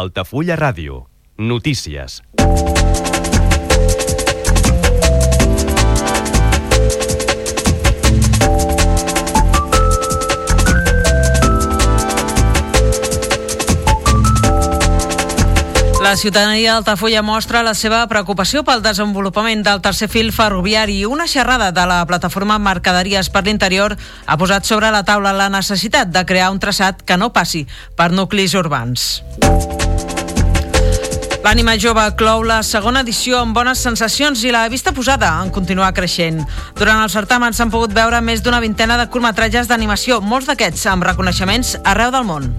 Altafulla Ràdio. Notícies. La ciutadania d'Altafulla mostra la seva preocupació pel desenvolupament del tercer fil ferroviari i una xerrada de la plataforma Mercaderies per l'Interior ha posat sobre la taula la necessitat de crear un traçat que no passi per nuclis urbans. L'ànima jove clou la segona edició amb bones sensacions i la vista posada en continuar creixent. Durant el certamen s'han pogut veure més d'una vintena de curtmetratges d'animació, molts d'aquests amb reconeixements arreu del món.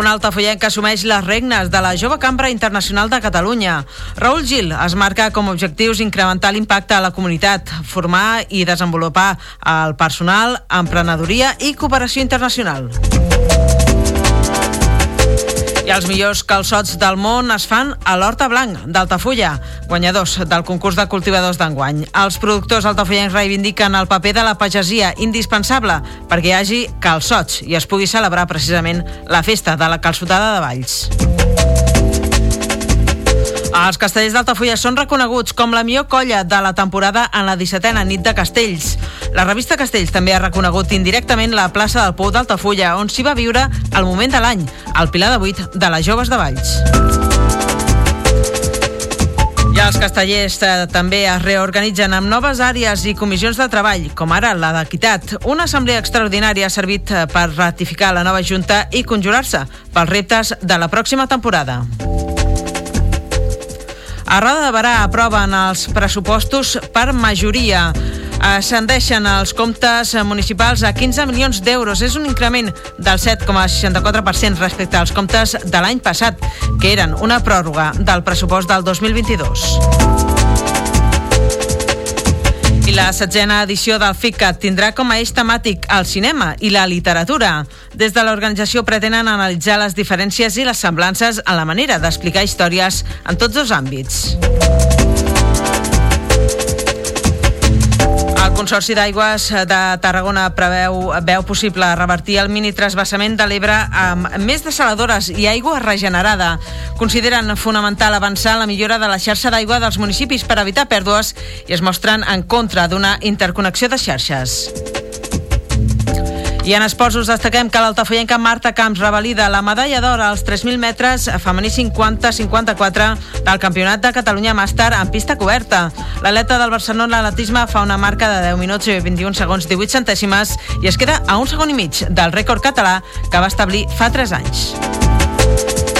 Un altafollenc que assumeix les regnes de la Jove Cambra Internacional de Catalunya. Raül Gil es marca com a objectius incrementar l'impacte a la comunitat, formar i desenvolupar el personal, emprenedoria i cooperació internacional. I els millors calçots del món es fan a l'Horta Blanc d'Altafulla, guanyadors del concurs de cultivadors d'enguany. Els productors altafollencs reivindiquen el paper de la pagesia indispensable perquè hi hagi calçots i es pugui celebrar precisament la festa de la calçotada de Valls. Els castellers d'Altafulla són reconeguts com la millor colla de la temporada en la 17a nit de Castells. La revista Castells també ha reconegut indirectament la plaça del Pou d'Altafulla, on s'hi va viure el moment de l'any, el Pilar de Vuit de les Joves de Valls. I els castellers eh, també es reorganitzen amb noves àrees i comissions de treball, com ara la d'equitat. Una assemblea extraordinària ha servit eh, per ratificar la nova Junta i conjurar-se pels reptes de la pròxima temporada. A Roda de Barà aproven els pressupostos per majoria. Ascendeixen els comptes municipals a 15 milions d'euros. És un increment del 7,64% respecte als comptes de l'any passat, que eren una pròrroga del pressupost del 2022. I la setzena edició del FICAT tindrà com a eix temàtic el cinema i la literatura. Des de l'organització pretenen analitzar les diferències i les semblances en la manera d'explicar històries en tots dos àmbits. Consorci d'Aigües de Tarragona preveu veu possible revertir el mini trasbassament de l'Ebre amb més desaladores i aigua regenerada. Consideren fonamental avançar la millora de la xarxa d'aigua dels municipis per evitar pèrdues i es mostren en contra d'una interconnexió de xarxes. I en esports us destaquem que l'altafollenca Marta Camps revalida la medalla d'or als 3.000 metres femení 50-54 del Campionat de Catalunya Màster en pista coberta. L'atleta del Barcelona l'atletisme fa una marca de 10 minuts i 21 segons 18 centèsimes i es queda a un segon i mig del rècord català que va establir fa 3 anys.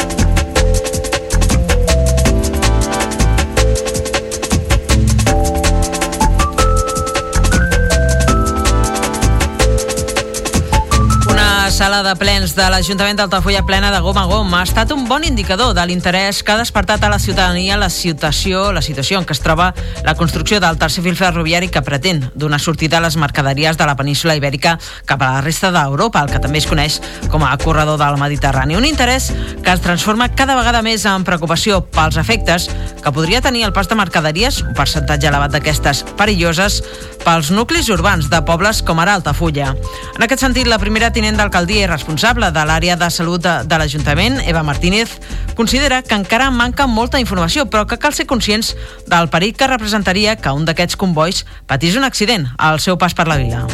De plens de l'Ajuntament d'Altafulla plena de gom a gom ha estat un bon indicador de l'interès que ha despertat a la ciutadania la situació, la situació en què es troba la construcció del tercer fil ferroviari que pretén donar sortida a les mercaderies de la península ibèrica cap a la resta d'Europa, el que també es coneix com a corredor del Mediterrani. Un interès que es transforma cada vegada més en preocupació pels efectes que podria tenir el pas de mercaderies, un percentatge elevat d'aquestes perilloses, pels nuclis urbans de pobles com ara Altafulla. En aquest sentit, la primera tinent d'alcaldia responsable de l'àrea de salut de, de l'Ajuntament, Eva Martínez, considera que encara manca molta informació, però que cal ser conscients del perill que representaria que un d'aquests convois patís un accident al seu pas per la vila.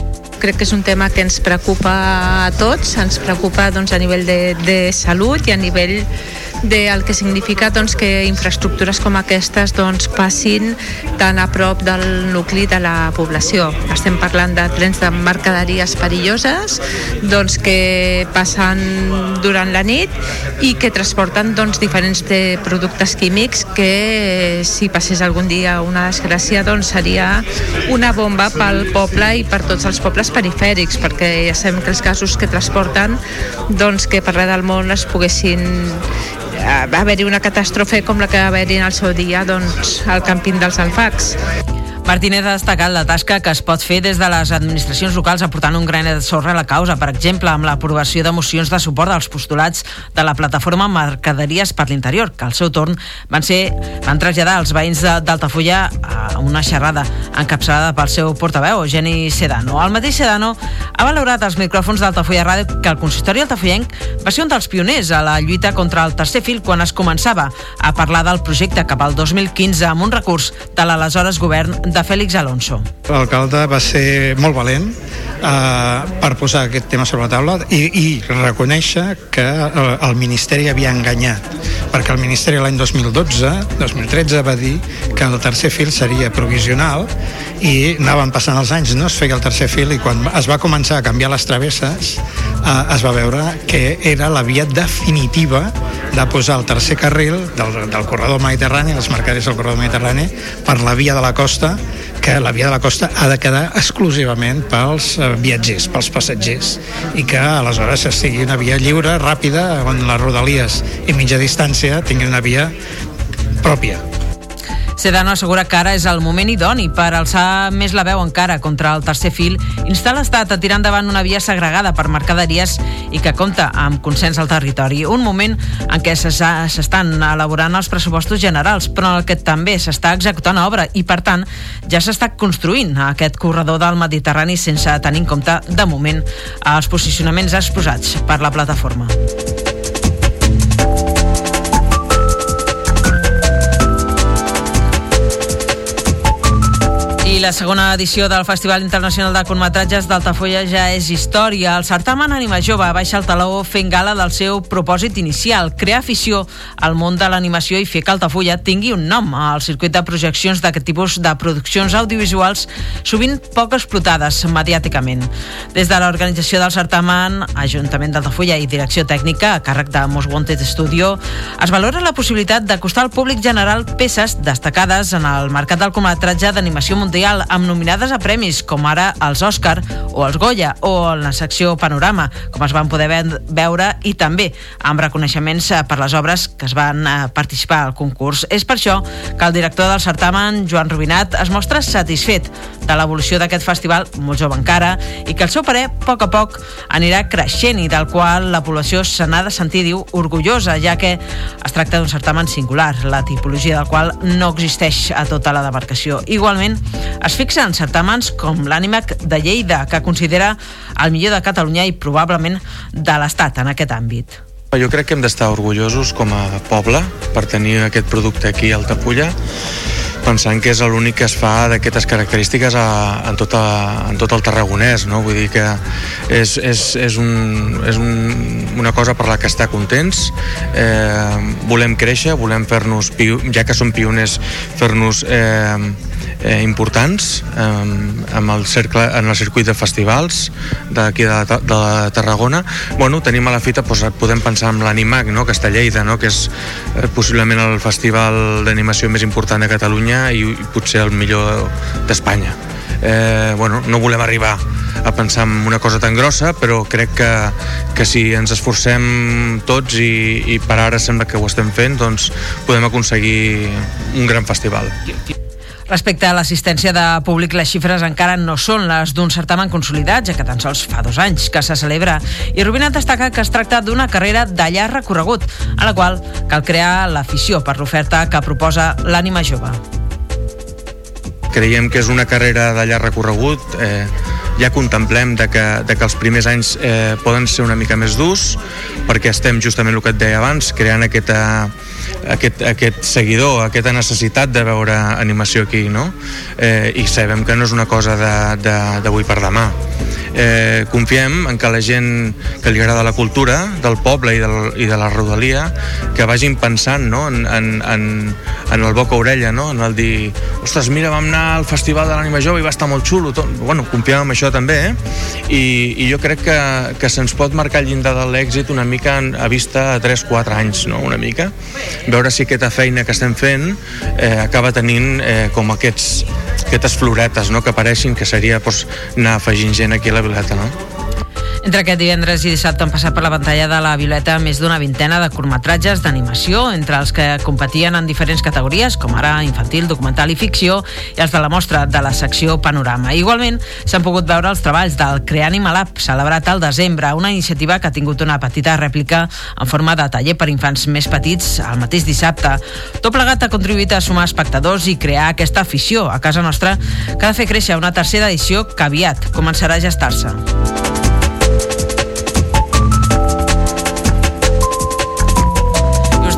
Crec que és un tema que ens preocupa a tots, ens preocupa doncs, a nivell de, de salut i a nivell del que significa doncs, que infraestructures com aquestes doncs, passin tan a prop del nucli de la població. Estem parlant de trens de mercaderies perilloses doncs, que passen durant la nit i que transporten doncs, diferents de productes químics que si passés algun dia una desgràcia doncs, seria una bomba pel poble i per tots els pobles perifèrics perquè ja sabem que els gasos que transporten doncs, que per res del món es poguessin va haver-hi una catàstrofe com la que va haver-hi en el seu dia doncs, al càmping dels Alfacs. Martínez ha destacat la tasca que es pot fer des de les administracions locals aportant un granet de sorra a la causa, per exemple, amb l'aprovació de mocions de suport als postulats de la plataforma Mercaderies per l'Interior, que al seu torn van ser van traslladar els veïns d'Altafulla a una xerrada encapçalada pel seu portaveu, Eugeni Sedano. El mateix Sedano ha valorat els micròfons d'Altafulla Ràdio que el consistori altafullenc va ser un dels pioners a la lluita contra el tercer fil quan es començava a parlar del projecte cap al 2015 amb un recurs de l'aleshores govern de Fèlix Alonso. L'alcalde va ser molt valent eh, per posar aquest tema sobre la taula i, i reconèixer que el, el Ministeri havia enganyat perquè el Ministeri l'any 2012 2013 va dir que el tercer fil seria provisional i anaven passant els anys, no es feia el tercer fil i quan es va començar a canviar les travesses eh, es va veure que era la via definitiva de posar el tercer carril del, del corredor mediterrani, les mercaderies del corredor mediterrani per la via de la costa que la via de la costa ha de quedar exclusivament pels eh, viatgers, pels passatgers i que aleshores sigui una via lliure, ràpida, on les rodalies i mitja distància tinguin una via pròpia. Sedano assegura que ara és el moment idoni per alçar més la veu encara contra el tercer fil, instar l'Estat a tirar endavant una via segregada per mercaderies i que compta amb consens al territori. Un moment en què s'estan elaborant els pressupostos generals, però en el que també s'està executant obra i, per tant, ja s'està construint aquest corredor del Mediterrani sense tenir en compte, de moment, els posicionaments exposats per la plataforma. La segona edició del Festival Internacional de Curtmetratges d'Altafolla ja és història. El certamen Anima Jove baixa el taló fent gala del seu propòsit inicial, crear afició al món de l'animació i fer que Altafulla tingui un nom al circuit de projeccions d'aquest tipus de produccions audiovisuals sovint poc explotades mediàticament. Des de l'organització del certamen, Ajuntament d'Altafulla i Direcció Tècnica, a càrrec de Most Wanted Studio, es valora la possibilitat d'acostar al públic general peces destacades en el mercat del curtmetratge d'animació mundial Mundial amb nominades a premis com ara els Òscar o els Goya o en la secció Panorama, com es van poder veure i també amb reconeixements eh, per les obres que es van eh, participar al concurs. És per això que el director del certamen, Joan Rubinat, es mostra satisfet de l'evolució d'aquest festival, molt jove encara, i que el seu parer, a poc a poc, anirà creixent i del qual la població se n'ha de sentir, diu, orgullosa, ja que es tracta d'un certamen singular, la tipologia del qual no existeix a tota la demarcació. Igualment, es fixa en certàmens com l'Ànimac de Lleida, que considera el millor de Catalunya i probablement de l'Estat en aquest àmbit. Jo crec que hem d'estar orgullosos com a poble per tenir aquest producte aquí a Altafulla pensant que és l'únic que es fa d'aquestes característiques a, en, tot a, en tot el Tarragonès, no? Vull dir que és, és, és, un, és un, una cosa per la que estar contents, eh, volem créixer, volem fer-nos, ja que som pioners, fer-nos eh, eh, importants eh, amb el cercle, en el circuit de festivals d'aquí de, de, de Tarragona. Bueno, tenim a la fita, doncs, podem pensar en l'Animac, no? que està a Lleida, no? que és eh, possiblement el festival d'animació més important de Catalunya i, i potser el millor d'Espanya. Eh, bueno, no volem arribar a pensar en una cosa tan grossa, però crec que, que si ens esforcem tots i, i per ara sembla que ho estem fent, doncs podem aconseguir un gran festival. Respecte a l'assistència de públic, les xifres encara no són les d'un certamen consolidat, ja que tan sols fa dos anys que se celebra. I Rubinat destaca que es tracta d'una carrera llarg recorregut, a la qual cal crear l'afició per l'oferta que proposa l'ànima jove. Creiem que és una carrera llarg recorregut, eh, ja contemplem de que, de que els primers anys eh, poden ser una mica més durs perquè estem justament el que et deia abans creant aquesta, aquest, aquest seguidor, aquesta necessitat de veure animació aquí no? Eh, i sabem que no és una cosa d'avui per demà eh, confiem en que la gent que li agrada la cultura del poble i, del, i de la rodalia que vagin pensant no? en, en, en, en el boca-orella no? en el dir, ostres, mira, vam anar al Festival de l'Ànima Jove i va estar molt xulo tot. bueno, confiem en això també eh? I, i jo crec que, que se'ns pot marcar el llindar de l'èxit una mica a vista a 3-4 anys no? una mica, veure si aquesta feina que estem fent eh, acaba tenint eh, com aquests, aquestes floretes no? que apareixin, que seria doncs, anar afegint gent aquí a la Violeta, no? Entre aquest divendres i dissabte han passat per la pantalla de la Violeta més d'una vintena de curtmetratges d'animació, entre els que competien en diferents categories, com ara infantil, documental i ficció, i els de la mostra de la secció Panorama. Igualment, s'han pogut veure els treballs del Creanima Lab, celebrat al desembre, una iniciativa que ha tingut una petita rèplica en forma de taller per infants més petits el mateix dissabte. Tot plegat ha contribuït a sumar espectadors i crear aquesta afició a casa nostra que ha de fer créixer una tercera edició que aviat començarà a gestar-se.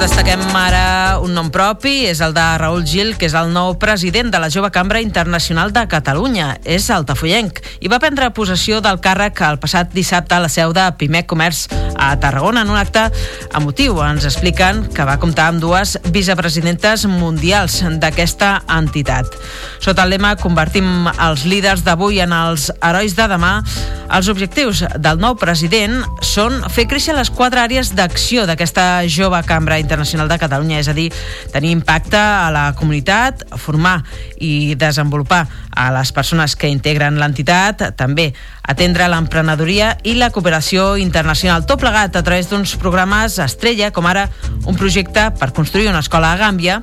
Destaquem ara un nom propi, és el de Raül Gil, que és el nou president de la Jove Cambra Internacional de Catalunya. És altafollenc i va prendre possessió del càrrec el passat dissabte a la seu de Pimec Comerç a Tarragona en un acte emotiu. Ens expliquen que va comptar amb dues vicepresidentes mundials d'aquesta entitat. Sota el lema Convertim els líders d'avui en els herois de demà, els objectius del nou president són fer créixer les quatre àrees d'acció d'aquesta jove cambra internacional de Catalunya, és a dir, tenir impacte a la comunitat, formar i desenvolupar a les persones que integren l'entitat, també atendre l'emprenedoria i la cooperació internacional. Tot plegat a través d'uns programes estrella, com ara un projecte per construir una escola a Gàmbia,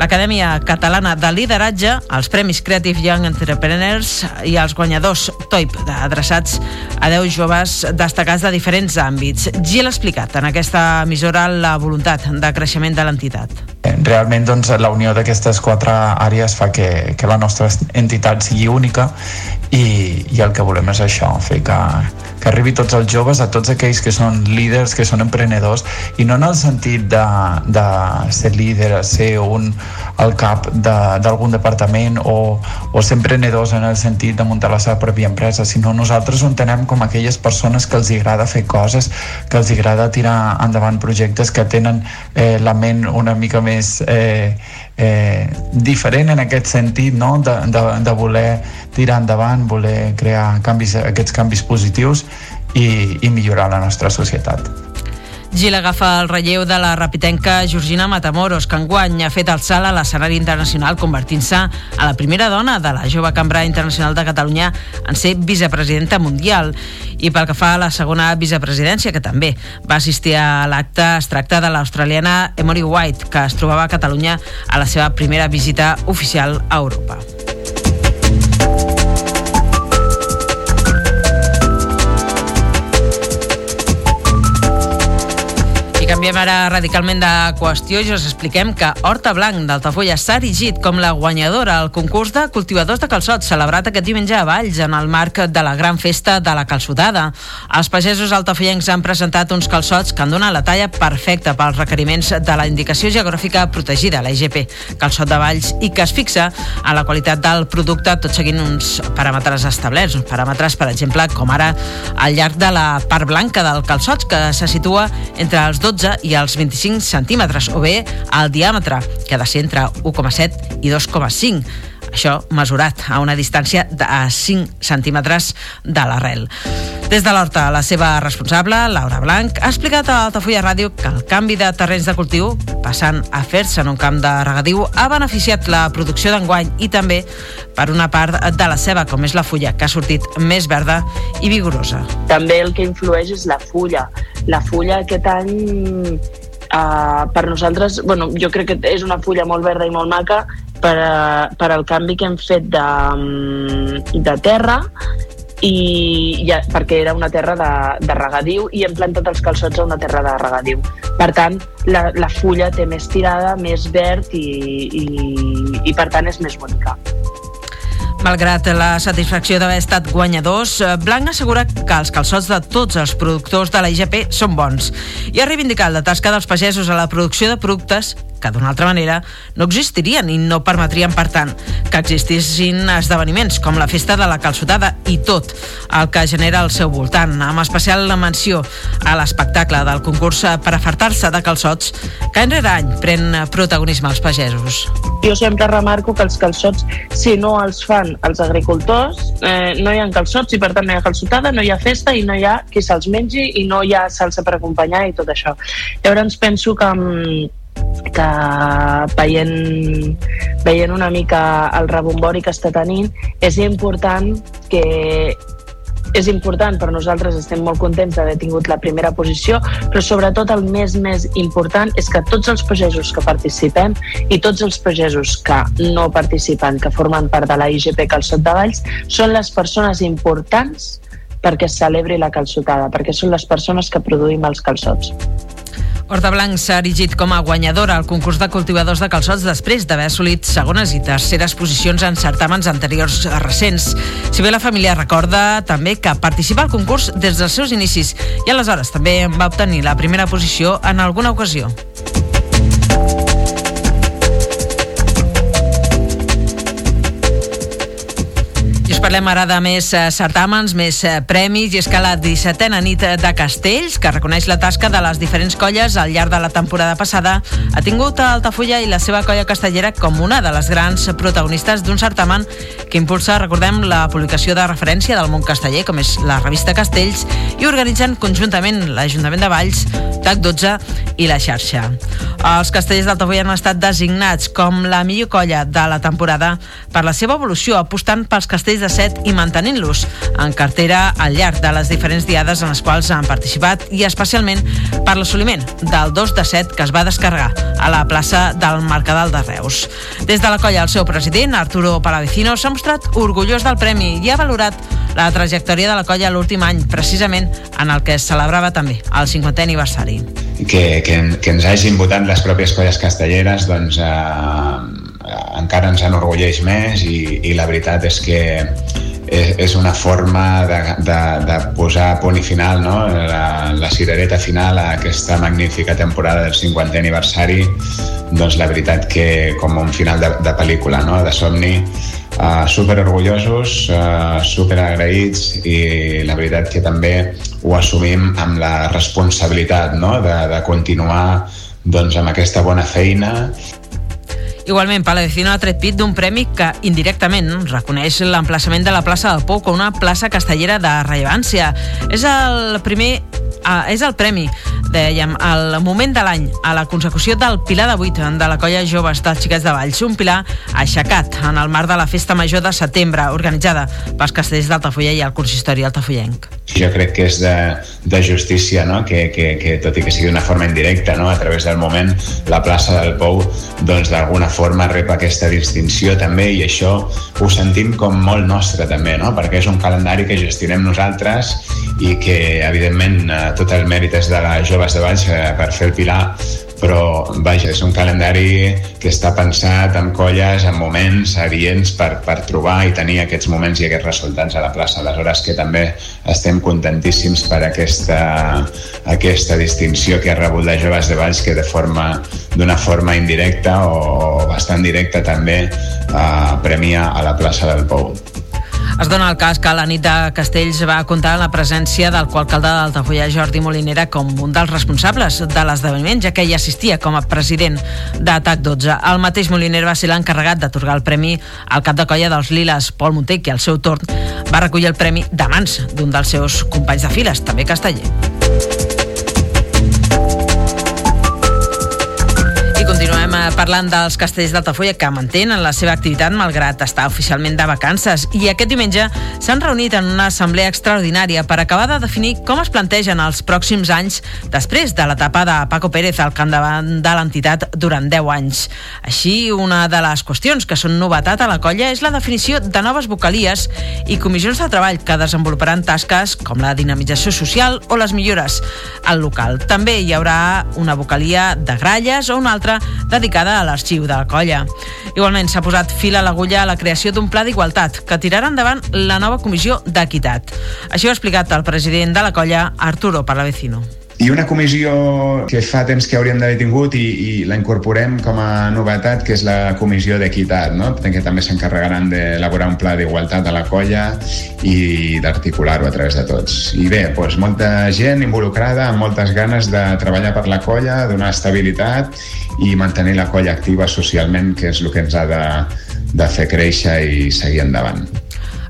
l'Acadèmia Catalana de Lideratge, els Premis Creative Young Entrepreneurs i els guanyadors TOIP, adreçats a 10 joves destacats de diferents àmbits. Gil ha explicat en aquesta emissora la voluntat de creixement de l'entitat. Realment doncs, la unió d'aquestes quatre àrees fa que, que la nostra entitat sigui única i, i el que volem és això, fer que, que arribi tots els joves, a tots aquells que són líders, que són emprenedors, i no en el sentit de, de ser líder, ser un al cap d'algun de, departament o, o ser emprenedors en el sentit de muntar la seva pròpia empresa, sinó nosaltres ho entenem com aquelles persones que els agrada fer coses, que els agrada tirar endavant projectes que tenen eh, la ment una mica més eh, eh, diferent en aquest sentit, no? de, de, de voler tirar endavant, voler crear canvis, aquests canvis positius i, i millorar la nostra societat. Gil agafa el relleu de la rapitenca Georgina Matamoros, que enguany ha fet el salt a l'escenari internacional convertint-se a la primera dona de la jove cambra internacional de Catalunya en ser vicepresidenta mundial. I pel que fa a la segona vicepresidència, que també va assistir a l'acte, es tracta de l'australiana Emory White, que es trobava a Catalunya a la seva primera visita oficial a Europa. Canviem ara radicalment de qüestió i us expliquem que Horta Blanc d'Altafulla s'ha erigit com la guanyadora al concurs de cultivadors de calçots celebrat aquest diumenge a Valls en el marc de la gran festa de la calçotada. Els pagesos altafollencs han presentat uns calçots que han donat la talla perfecta pels requeriments de la indicació geogràfica protegida, la IGP, calçot de Valls, i que es fixa a la qualitat del producte tot seguint uns paràmetres establerts, uns paràmetres, per exemple, com ara al llarg de la part blanca del calçot, que se situa entre els 12 12 i els 25 centímetres, o bé el diàmetre, que ha de ser entre 1,7 i 2,5 això mesurat a una distància de 5 centímetres de l'arrel. Des de l'Horta, la seva responsable, Laura Blanc, ha explicat a Altafulla Ràdio que el canvi de terrenys de cultiu, passant a fer-se en un camp de regadiu, ha beneficiat la producció d'enguany i també per una part de la ceba, com és la fulla, que ha sortit més verda i vigorosa. També el que influeix és la fulla. La fulla aquest any Uh, per nosaltres, bueno, jo crec que és una fulla molt verda i molt maca per, a, per al canvi que hem fet de, mm, de terra i ja, perquè era una terra de, de regadiu i hem plantat els calçots a una terra de regadiu. Per tant, la, la fulla té més tirada, més verd i, i, i per tant és més bonica. Malgrat la satisfacció d'haver estat guanyadors, eh, Blanc assegura que els calçots de tots els productors de la IGP són bons i ha reivindicat la tasca dels pagesos a la producció de productes que d'una altra manera no existirien i no permetrien, per tant, que existissin esdeveniments com la festa de la calçotada i tot el que genera al seu voltant, amb especial la menció a l'espectacle del concurs per afartar-se de calçots que any rere any pren protagonisme als pagesos. Jo sempre remarco que els calçots, si no els fan els agricultors, eh, no hi ha calçots i per tant no hi ha calçotada, no hi ha festa i no hi ha qui se'ls mengi i no hi ha salsa per acompanyar i tot això. Llavors penso que mm, que veient, veient una mica el rebombori que està tenint, és important que és important per nosaltres, estem molt contents d'haver tingut la primera posició, però sobretot el més més important és que tots els pagesos que participem i tots els pagesos que no participen, que formen part de la IGP Calçot de Valls, són les persones importants perquè es celebri la calçotada, perquè són les persones que produïm els calçots. Horta Blanc s'ha erigit com a guanyadora al concurs de cultivadors de calçots després d'haver assolit segones i terceres posicions en certàmens anteriors recents. Si bé la família recorda també que participa al concurs des dels seus inicis i aleshores també va obtenir la primera posició en alguna ocasió. Parlem ara de més eh, certàmens, més eh, premis, i és que la 17a nit de Castells, que reconeix la tasca de les diferents colles al llarg de la temporada passada, ha tingut a Altafulla i la seva colla castellera com una de les grans protagonistes d'un certamen que impulsa, recordem, la publicació de referència del món casteller, com és la revista Castells, i organitzen conjuntament l'Ajuntament de Valls, TAC 12 i la xarxa. Els castellers d'Altafulla han estat designats com la millor colla de la temporada per la seva evolució, apostant pels castells de set i mantenint-los en cartera al llarg de les diferents diades en les quals han participat i especialment per l'assoliment del 2 de 7 que es va descarregar a la plaça del Mercadal de Reus. Des de la colla, el seu president, Arturo Palavecino, s'ha mostrat orgullós del premi i ha valorat la trajectòria de la colla l'últim any, precisament en el que es celebrava també el 50è aniversari. Que, que, que ens hagin votat les pròpies colles castelleres, doncs eh, encara ens enorgulleix més i, i la veritat és que és, és una forma de, de, de posar punt i final, no? la, la cirereta final a aquesta magnífica temporada del 50è aniversari, doncs la veritat que com un final de, de pel·lícula, no? de somni, uh, super orgullosos, uh, super agraïts i la veritat que també ho assumim amb la responsabilitat no? de, de continuar doncs, amb aquesta bona feina Igualment, Palavecino ha tret pit d'un premi que indirectament reconeix l'emplaçament de la plaça del Pou com una plaça castellera de rellevància. És el primer uh, és el premi, dèiem, al moment de l'any, a la consecució del Pilar de 8 de la colla Joves dels Xiquets de Valls, un pilar aixecat en el marc de la Festa Major de setembre, organitzada pels castells d'Altafulla i el consistori altafollenc. Jo crec que és de, de justícia no? que, que, que, tot i que sigui d'una forma indirecta, no? a través del moment, la plaça del Pou doncs d'alguna forma rep aquesta distinció també i això ho sentim com molt nostre també, no? perquè és un calendari que gestionem nosaltres i que evidentment eh, tot el mèrit és de les joves de Valls eh, per fer el Pilar, però vaja, és un calendari que està pensat en colles, en moments adients per, per trobar i tenir aquests moments i aquests resultats a la plaça. Aleshores que també estem contentíssims per aquesta, aquesta distinció que ha rebut les joves de Valls que de forma d'una forma indirecta o bastant directa també eh, premia a la plaça del Pou. Es dona el cas que la nit de Castells va comptar amb la presència del coalcalde d'Altafulla, Jordi Molinera, com un dels responsables de l'esdeveniment, ja que hi assistia com a president d'ATAC 12. El mateix Molinera va ser l'encarregat d'atorgar el premi al cap de colla dels Liles, Pol Monté, que al seu torn va recollir el premi de mans d'un dels seus companys de files, també casteller. Parlant dels castells d'Altafulla que mantenen la seva activitat malgrat estar oficialment de vacances i aquest diumenge s'han reunit en una assemblea extraordinària per acabar de definir com es plantegen els pròxims anys després de l'etapa de Paco Pérez al capdavant de l'entitat durant 10 anys. Així, una de les qüestions que són novetat a la colla és la definició de noves vocalies i comissions de treball que desenvoluparan tasques com la dinamització social o les millores al local. També hi haurà una vocalia de gralles o una altra dedicada ubicada a l'arxiu de la colla. Igualment, s'ha posat fil a l'agulla a la creació d'un pla d'igualtat que tirarà endavant la nova comissió d'equitat. Així ho ha explicat el president de la colla, Arturo Palavecino. I una comissió que fa temps que hauríem d'haver tingut i, i la incorporem com a novetat, que és la comissió d'equitat, no? que també s'encarregaran d'elaborar un pla d'igualtat a la colla i d'articular-ho a través de tots. I bé, doncs molta gent involucrada, amb moltes ganes de treballar per la colla, donar estabilitat i mantenir la colla activa socialment, que és el que ens ha de, de fer créixer i seguir endavant.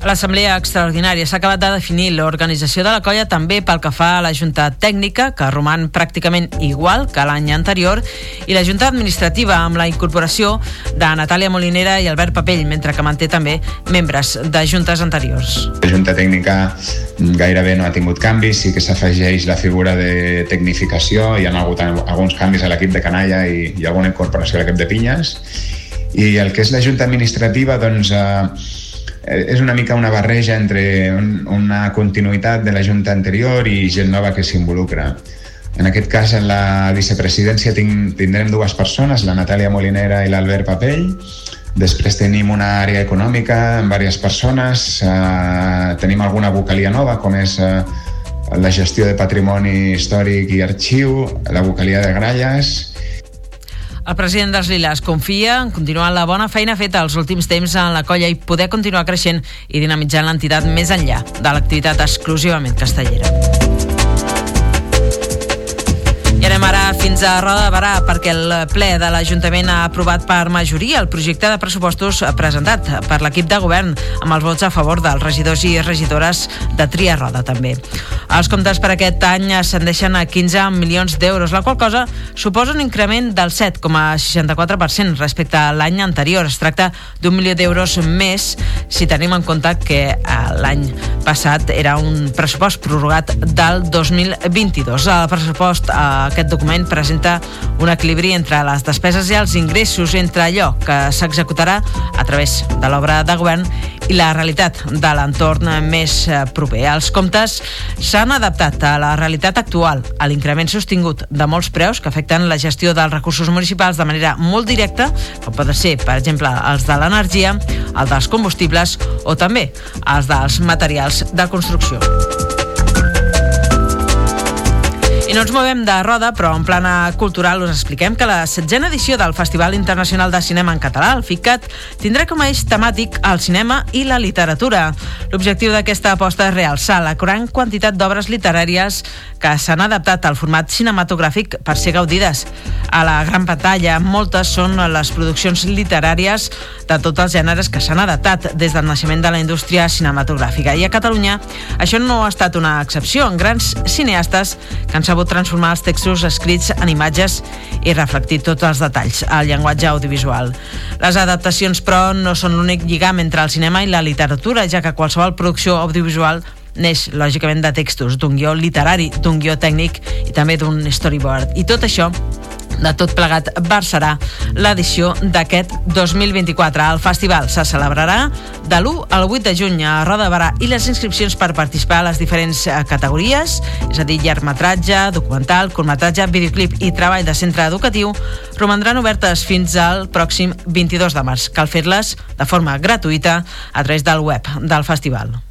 L'Assemblea Extraordinària s'ha acabat de definir l'organització de la colla també pel que fa a la Junta Tècnica, que roman pràcticament igual que l'any anterior, i la Junta Administrativa amb la incorporació de Natàlia Molinera i Albert Papell, mentre que manté també membres de juntes anteriors. La Junta Tècnica gairebé no ha tingut canvis, sí que s'afegeix la figura de tecnificació, hi ha hagut alguns canvis a l'equip de canalla i, i alguna incorporació a l'equip de pinyes, i el que és la Junta Administrativa, doncs, Eh, és una mica una barreja entre un, una continuïtat de la Junta anterior i gent nova que s'involucra. En aquest cas, en la vicepresidència tinc, tindrem dues persones, la Natàlia Molinera i l'Albert Papell. Després tenim una àrea econòmica amb diverses persones. Eh, tenim alguna vocalia nova, com és eh, la gestió de patrimoni històric i arxiu, la vocalia de gralles el president dels Lilas confia en continuar la bona feina feta els últims temps en la colla i poder continuar creixent i dinamitzant l'entitat més enllà de l'activitat exclusivament castellera. I anem ara fins a Roda de Barà perquè el ple de l'Ajuntament ha aprovat per majoria el projecte de pressupostos presentat per l'equip de govern amb els vots a favor dels regidors i regidores de Tria Roda també. Els comptes per aquest any ascendeixen a 15 milions d'euros, la qual cosa suposa un increment del 7,64% respecte a l'any anterior. Es tracta d'un milió d'euros més si tenim en compte que eh, l'any passat era un pressupost prorrogat del 2022. El pressupost a aquest document presenta un equilibri entre les despeses i els ingressos, entre allò que s'executarà a través de l'obra de govern i la realitat de l'entorn més eh, proper. Els comptes s'han adaptat a la realitat actual, a l'increment sostingut de molts preus que afecten la gestió dels recursos municipals de manera molt directa, com poden ser, per exemple, els de l'energia, el dels combustibles o també els dels materials de construcció. I no ens movem de roda, però en plana cultural us expliquem que la setzena edició del Festival Internacional de Cinema en Català, el FICAT, tindrà com a eix temàtic el cinema i la literatura. L'objectiu d'aquesta aposta és realçar la gran quantitat d'obres literàries que s'han adaptat al format cinematogràfic per ser gaudides. A la gran pantalla, moltes són les produccions literàries de tots els gèneres que s'han adaptat des del naixement de la indústria cinematogràfica. I a Catalunya això no ha estat una excepció. En grans cineastes que han sabut transformar els textos escrits en imatges i reflectir tots els detalls al llenguatge audiovisual. Les adaptacions, però, no són l'únic lligam entre el cinema i la literatura, ja que qualsevol producció audiovisual neix, lògicament, de textos, d'un guió literari, d'un guió tècnic i també d'un storyboard. I tot això de tot plegat versarà l'edició d'aquest 2024. El festival se celebrarà de l'1 al 8 de juny a Roda Barà i les inscripcions per participar a les diferents eh, categories, és a dir, llargmetratge, documental, curtmetratge, videoclip i treball de centre educatiu, romandran obertes fins al pròxim 22 de març. Cal fer-les de forma gratuïta a través del web del festival.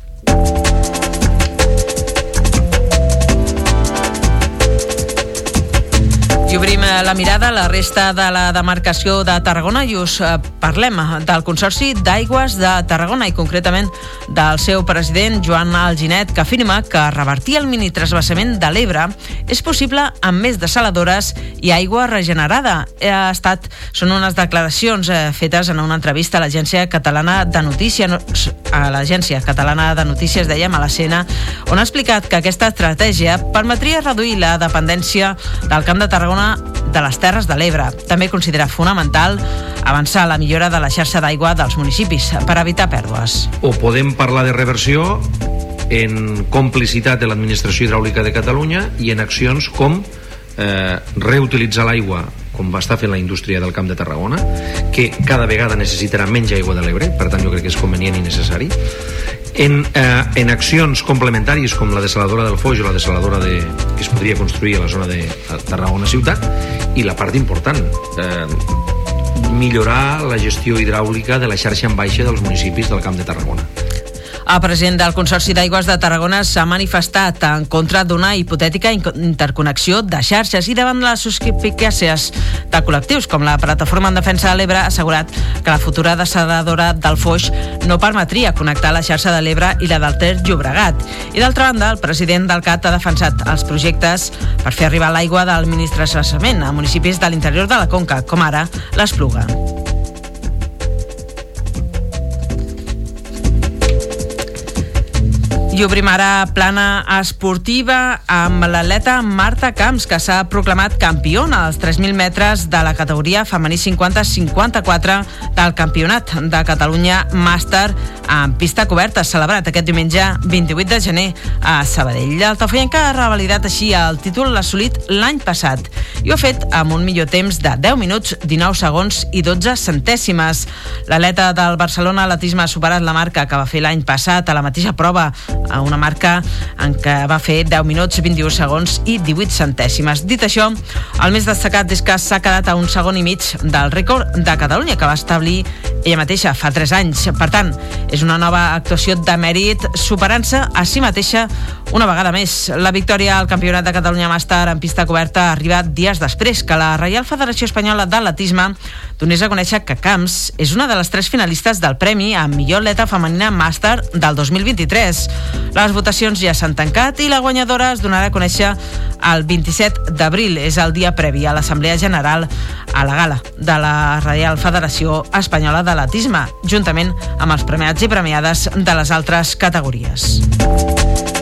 I obrim eh, la mirada a la resta de la demarcació de Tarragona i us eh, parlem del Consorci d'Aigües de Tarragona i concretament del seu president Joan Alginet que afirma que revertir el mini trasbassament de l'Ebre és possible amb més desaladores i aigua regenerada. Ha estat, són unes declaracions eh, fetes en una entrevista a l'Agència Catalana de Notícies a l'Agència Catalana de Notícies, dèiem, a la on ha explicat que aquesta estratègia permetria reduir la dependència del Camp de Tarragona de les Terres de l'Ebre. També considera fonamental avançar la millora de la xarxa d'aigua dels municipis per evitar pèrdues. O podem parlar de reversió en complicitat de l'administració hidràulica de Catalunya i en accions com eh, reutilitzar l'aigua com va estar fent la indústria del Camp de Tarragona, que cada vegada necessitarà menys aigua de l'Ebre, per tant jo crec que és convenient i necessari, en, eh, en accions complementàries com la desaladora del Foix o la desaladora de, que es podria construir a la zona de Tarragona ciutat i la part important eh, millorar la gestió hidràulica de la xarxa en baixa dels municipis del Camp de Tarragona. El president del Consorci d'Aigües de Tarragona s'ha manifestat en contra d'una hipotètica interconnexió de xarxes i davant les suspicàcies de col·lectius com la Plataforma en Defensa de l'Ebre ha assegurat que la futura desaladora del Foix no permetria connectar la xarxa de l'Ebre i la del Ter Llobregat. I d'altra banda, el president del CAT ha defensat els projectes per fer arribar l'aigua del ministre Sassament a municipis de l'interior de la Conca, com ara l'Espluga. I obrim ara plana esportiva amb l'atleta Marta Camps, que s'ha proclamat campiona als 3.000 metres de la categoria femení 50-54 del Campionat de Catalunya Màster en pista coberta, celebrat aquest diumenge 28 de gener a Sabadell. El Tafoyenca ha revalidat així el títol assolit l'any passat i ho ha fet amb un millor temps de 10 minuts, 19 segons i 12 centèsimes. L'atleta del Barcelona Atletisme ha superat la marca que va fer l'any passat a la mateixa prova a una marca en què va fer 10 minuts, 21 segons i 18 centèsimes. Dit això, el més destacat és que s'ha quedat a un segon i mig del rècord de Catalunya que va establir ella mateixa fa 3 anys. Per tant, és una nova actuació de mèrit superant-se a si mateixa una vegada més. La victòria al Campionat de Catalunya Màster en pista coberta ha arribat dies després que la Reial Federació Espanyola d'Atletisme donés a conèixer que Camps és una de les tres finalistes del Premi a millor atleta femenina màster del 2023. Les votacions ja s'han tancat i la guanyadora es donarà a conèixer el 27 d'abril. És el dia previ a l'Assemblea General a la gala de la Reial Federació Espanyola d'Atletisme, juntament amb els premiats i premiades de les altres categories.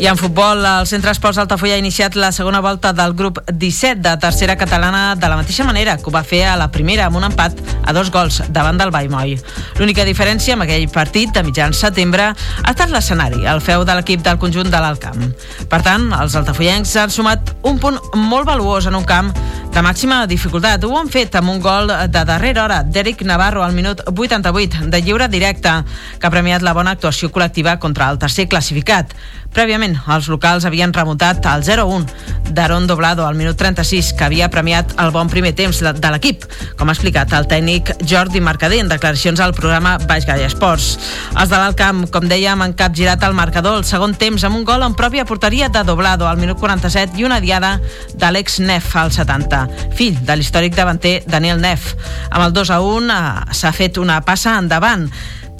I en futbol, el Centre Esports Altafulla ha iniciat la segona volta del grup 17 de tercera catalana de la mateixa manera que ho va fer a la primera amb un empat a dos gols davant del Baimoi. L'única diferència amb aquell partit de mitjan setembre ha estat l'escenari, el feu de l'equip del conjunt de l'Alcamp. Per tant, els altafollencs han sumat un punt molt valuós en un camp de màxima dificultat. Ho han fet amb un gol de darrera hora d'Eric Navarro al minut 88 de lliure directe que ha premiat la bona actuació col·lectiva contra el tercer classificat. Prèviament, els locals havien remuntat al 0-1 d'Aaron Doblado al minut 36, que havia premiat el bon primer temps de, de l'equip, com ha explicat el tècnic Jordi Mercader en declaracions al programa Baix Gaia Esports. Els de l'Alcamp, com dèiem, han capgirat el marcador el segon temps amb un gol en pròpia porteria de Doblado al minut 47 i una diada d'Àlex Neff al 70, fill de l'històric davanter Daniel Neff. Amb el 2 a 1 eh, s'ha fet una passa endavant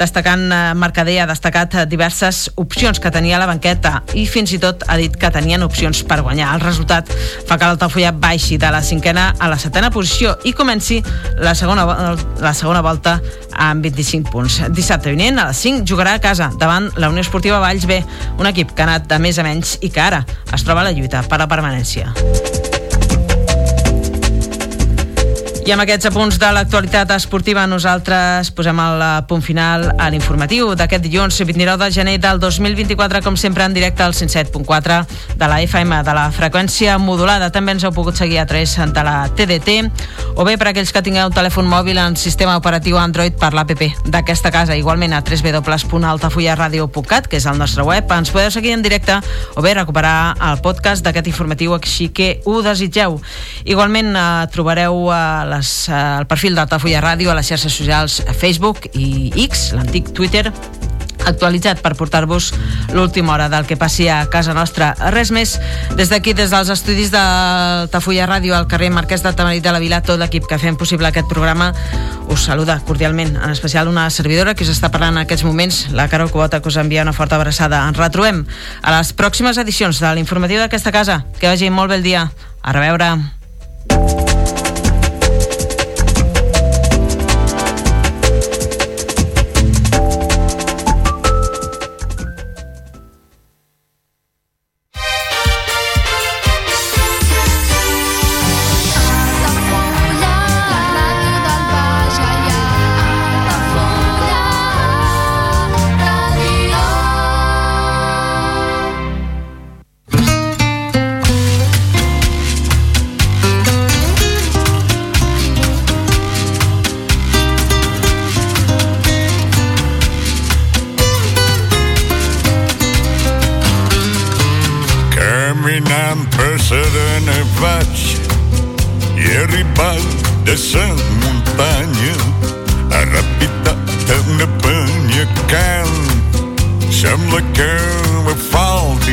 destacant eh, Mercader ha destacat eh, diverses opcions que tenia a la banqueta i fins i tot ha dit que tenien opcions per guanyar. El resultat fa que l'Altafulla baixi de la cinquena a la setena posició i comenci la segona, la segona volta amb 25 punts. Dissabte vinent a les 5 jugarà a casa davant la Unió Esportiva Valls B, un equip que ha anat de més a menys i que ara es troba a la lluita per la permanència. I amb aquests apunts de l'actualitat esportiva nosaltres posem el punt final a l'informatiu d'aquest dilluns 29 de gener del 2024 com sempre en directe al 107.4 de la FM de la freqüència modulada. També ens heu pogut seguir a través de la TDT o bé per aquells que tingueu telèfon mòbil en sistema operatiu Android per l'APP d'aquesta casa. Igualment a www.altafullaradio.cat que és el nostre web. Ens podeu seguir en directe o bé recuperar el podcast d'aquest informatiu així que ho desitgeu. Igualment eh, trobareu eh, la les, eh, el perfil d'Altafulla Ràdio a les xarxes socials a Facebook i X, l'antic Twitter, actualitzat per portar-vos l'última hora del que passi a casa nostra. Res més, des d'aquí, des dels estudis de Tafulla Ràdio al carrer Marquès de Tamarit de la Vila, tot l'equip que fem possible aquest programa us saluda cordialment, en especial una servidora que us està parlant en aquests moments, la Carol Cubota, que us envia una forta abraçada. Ens retrobem a les pròximes edicions de l'informatiu d'aquesta casa. Que vagi molt bé el dia. A reveure.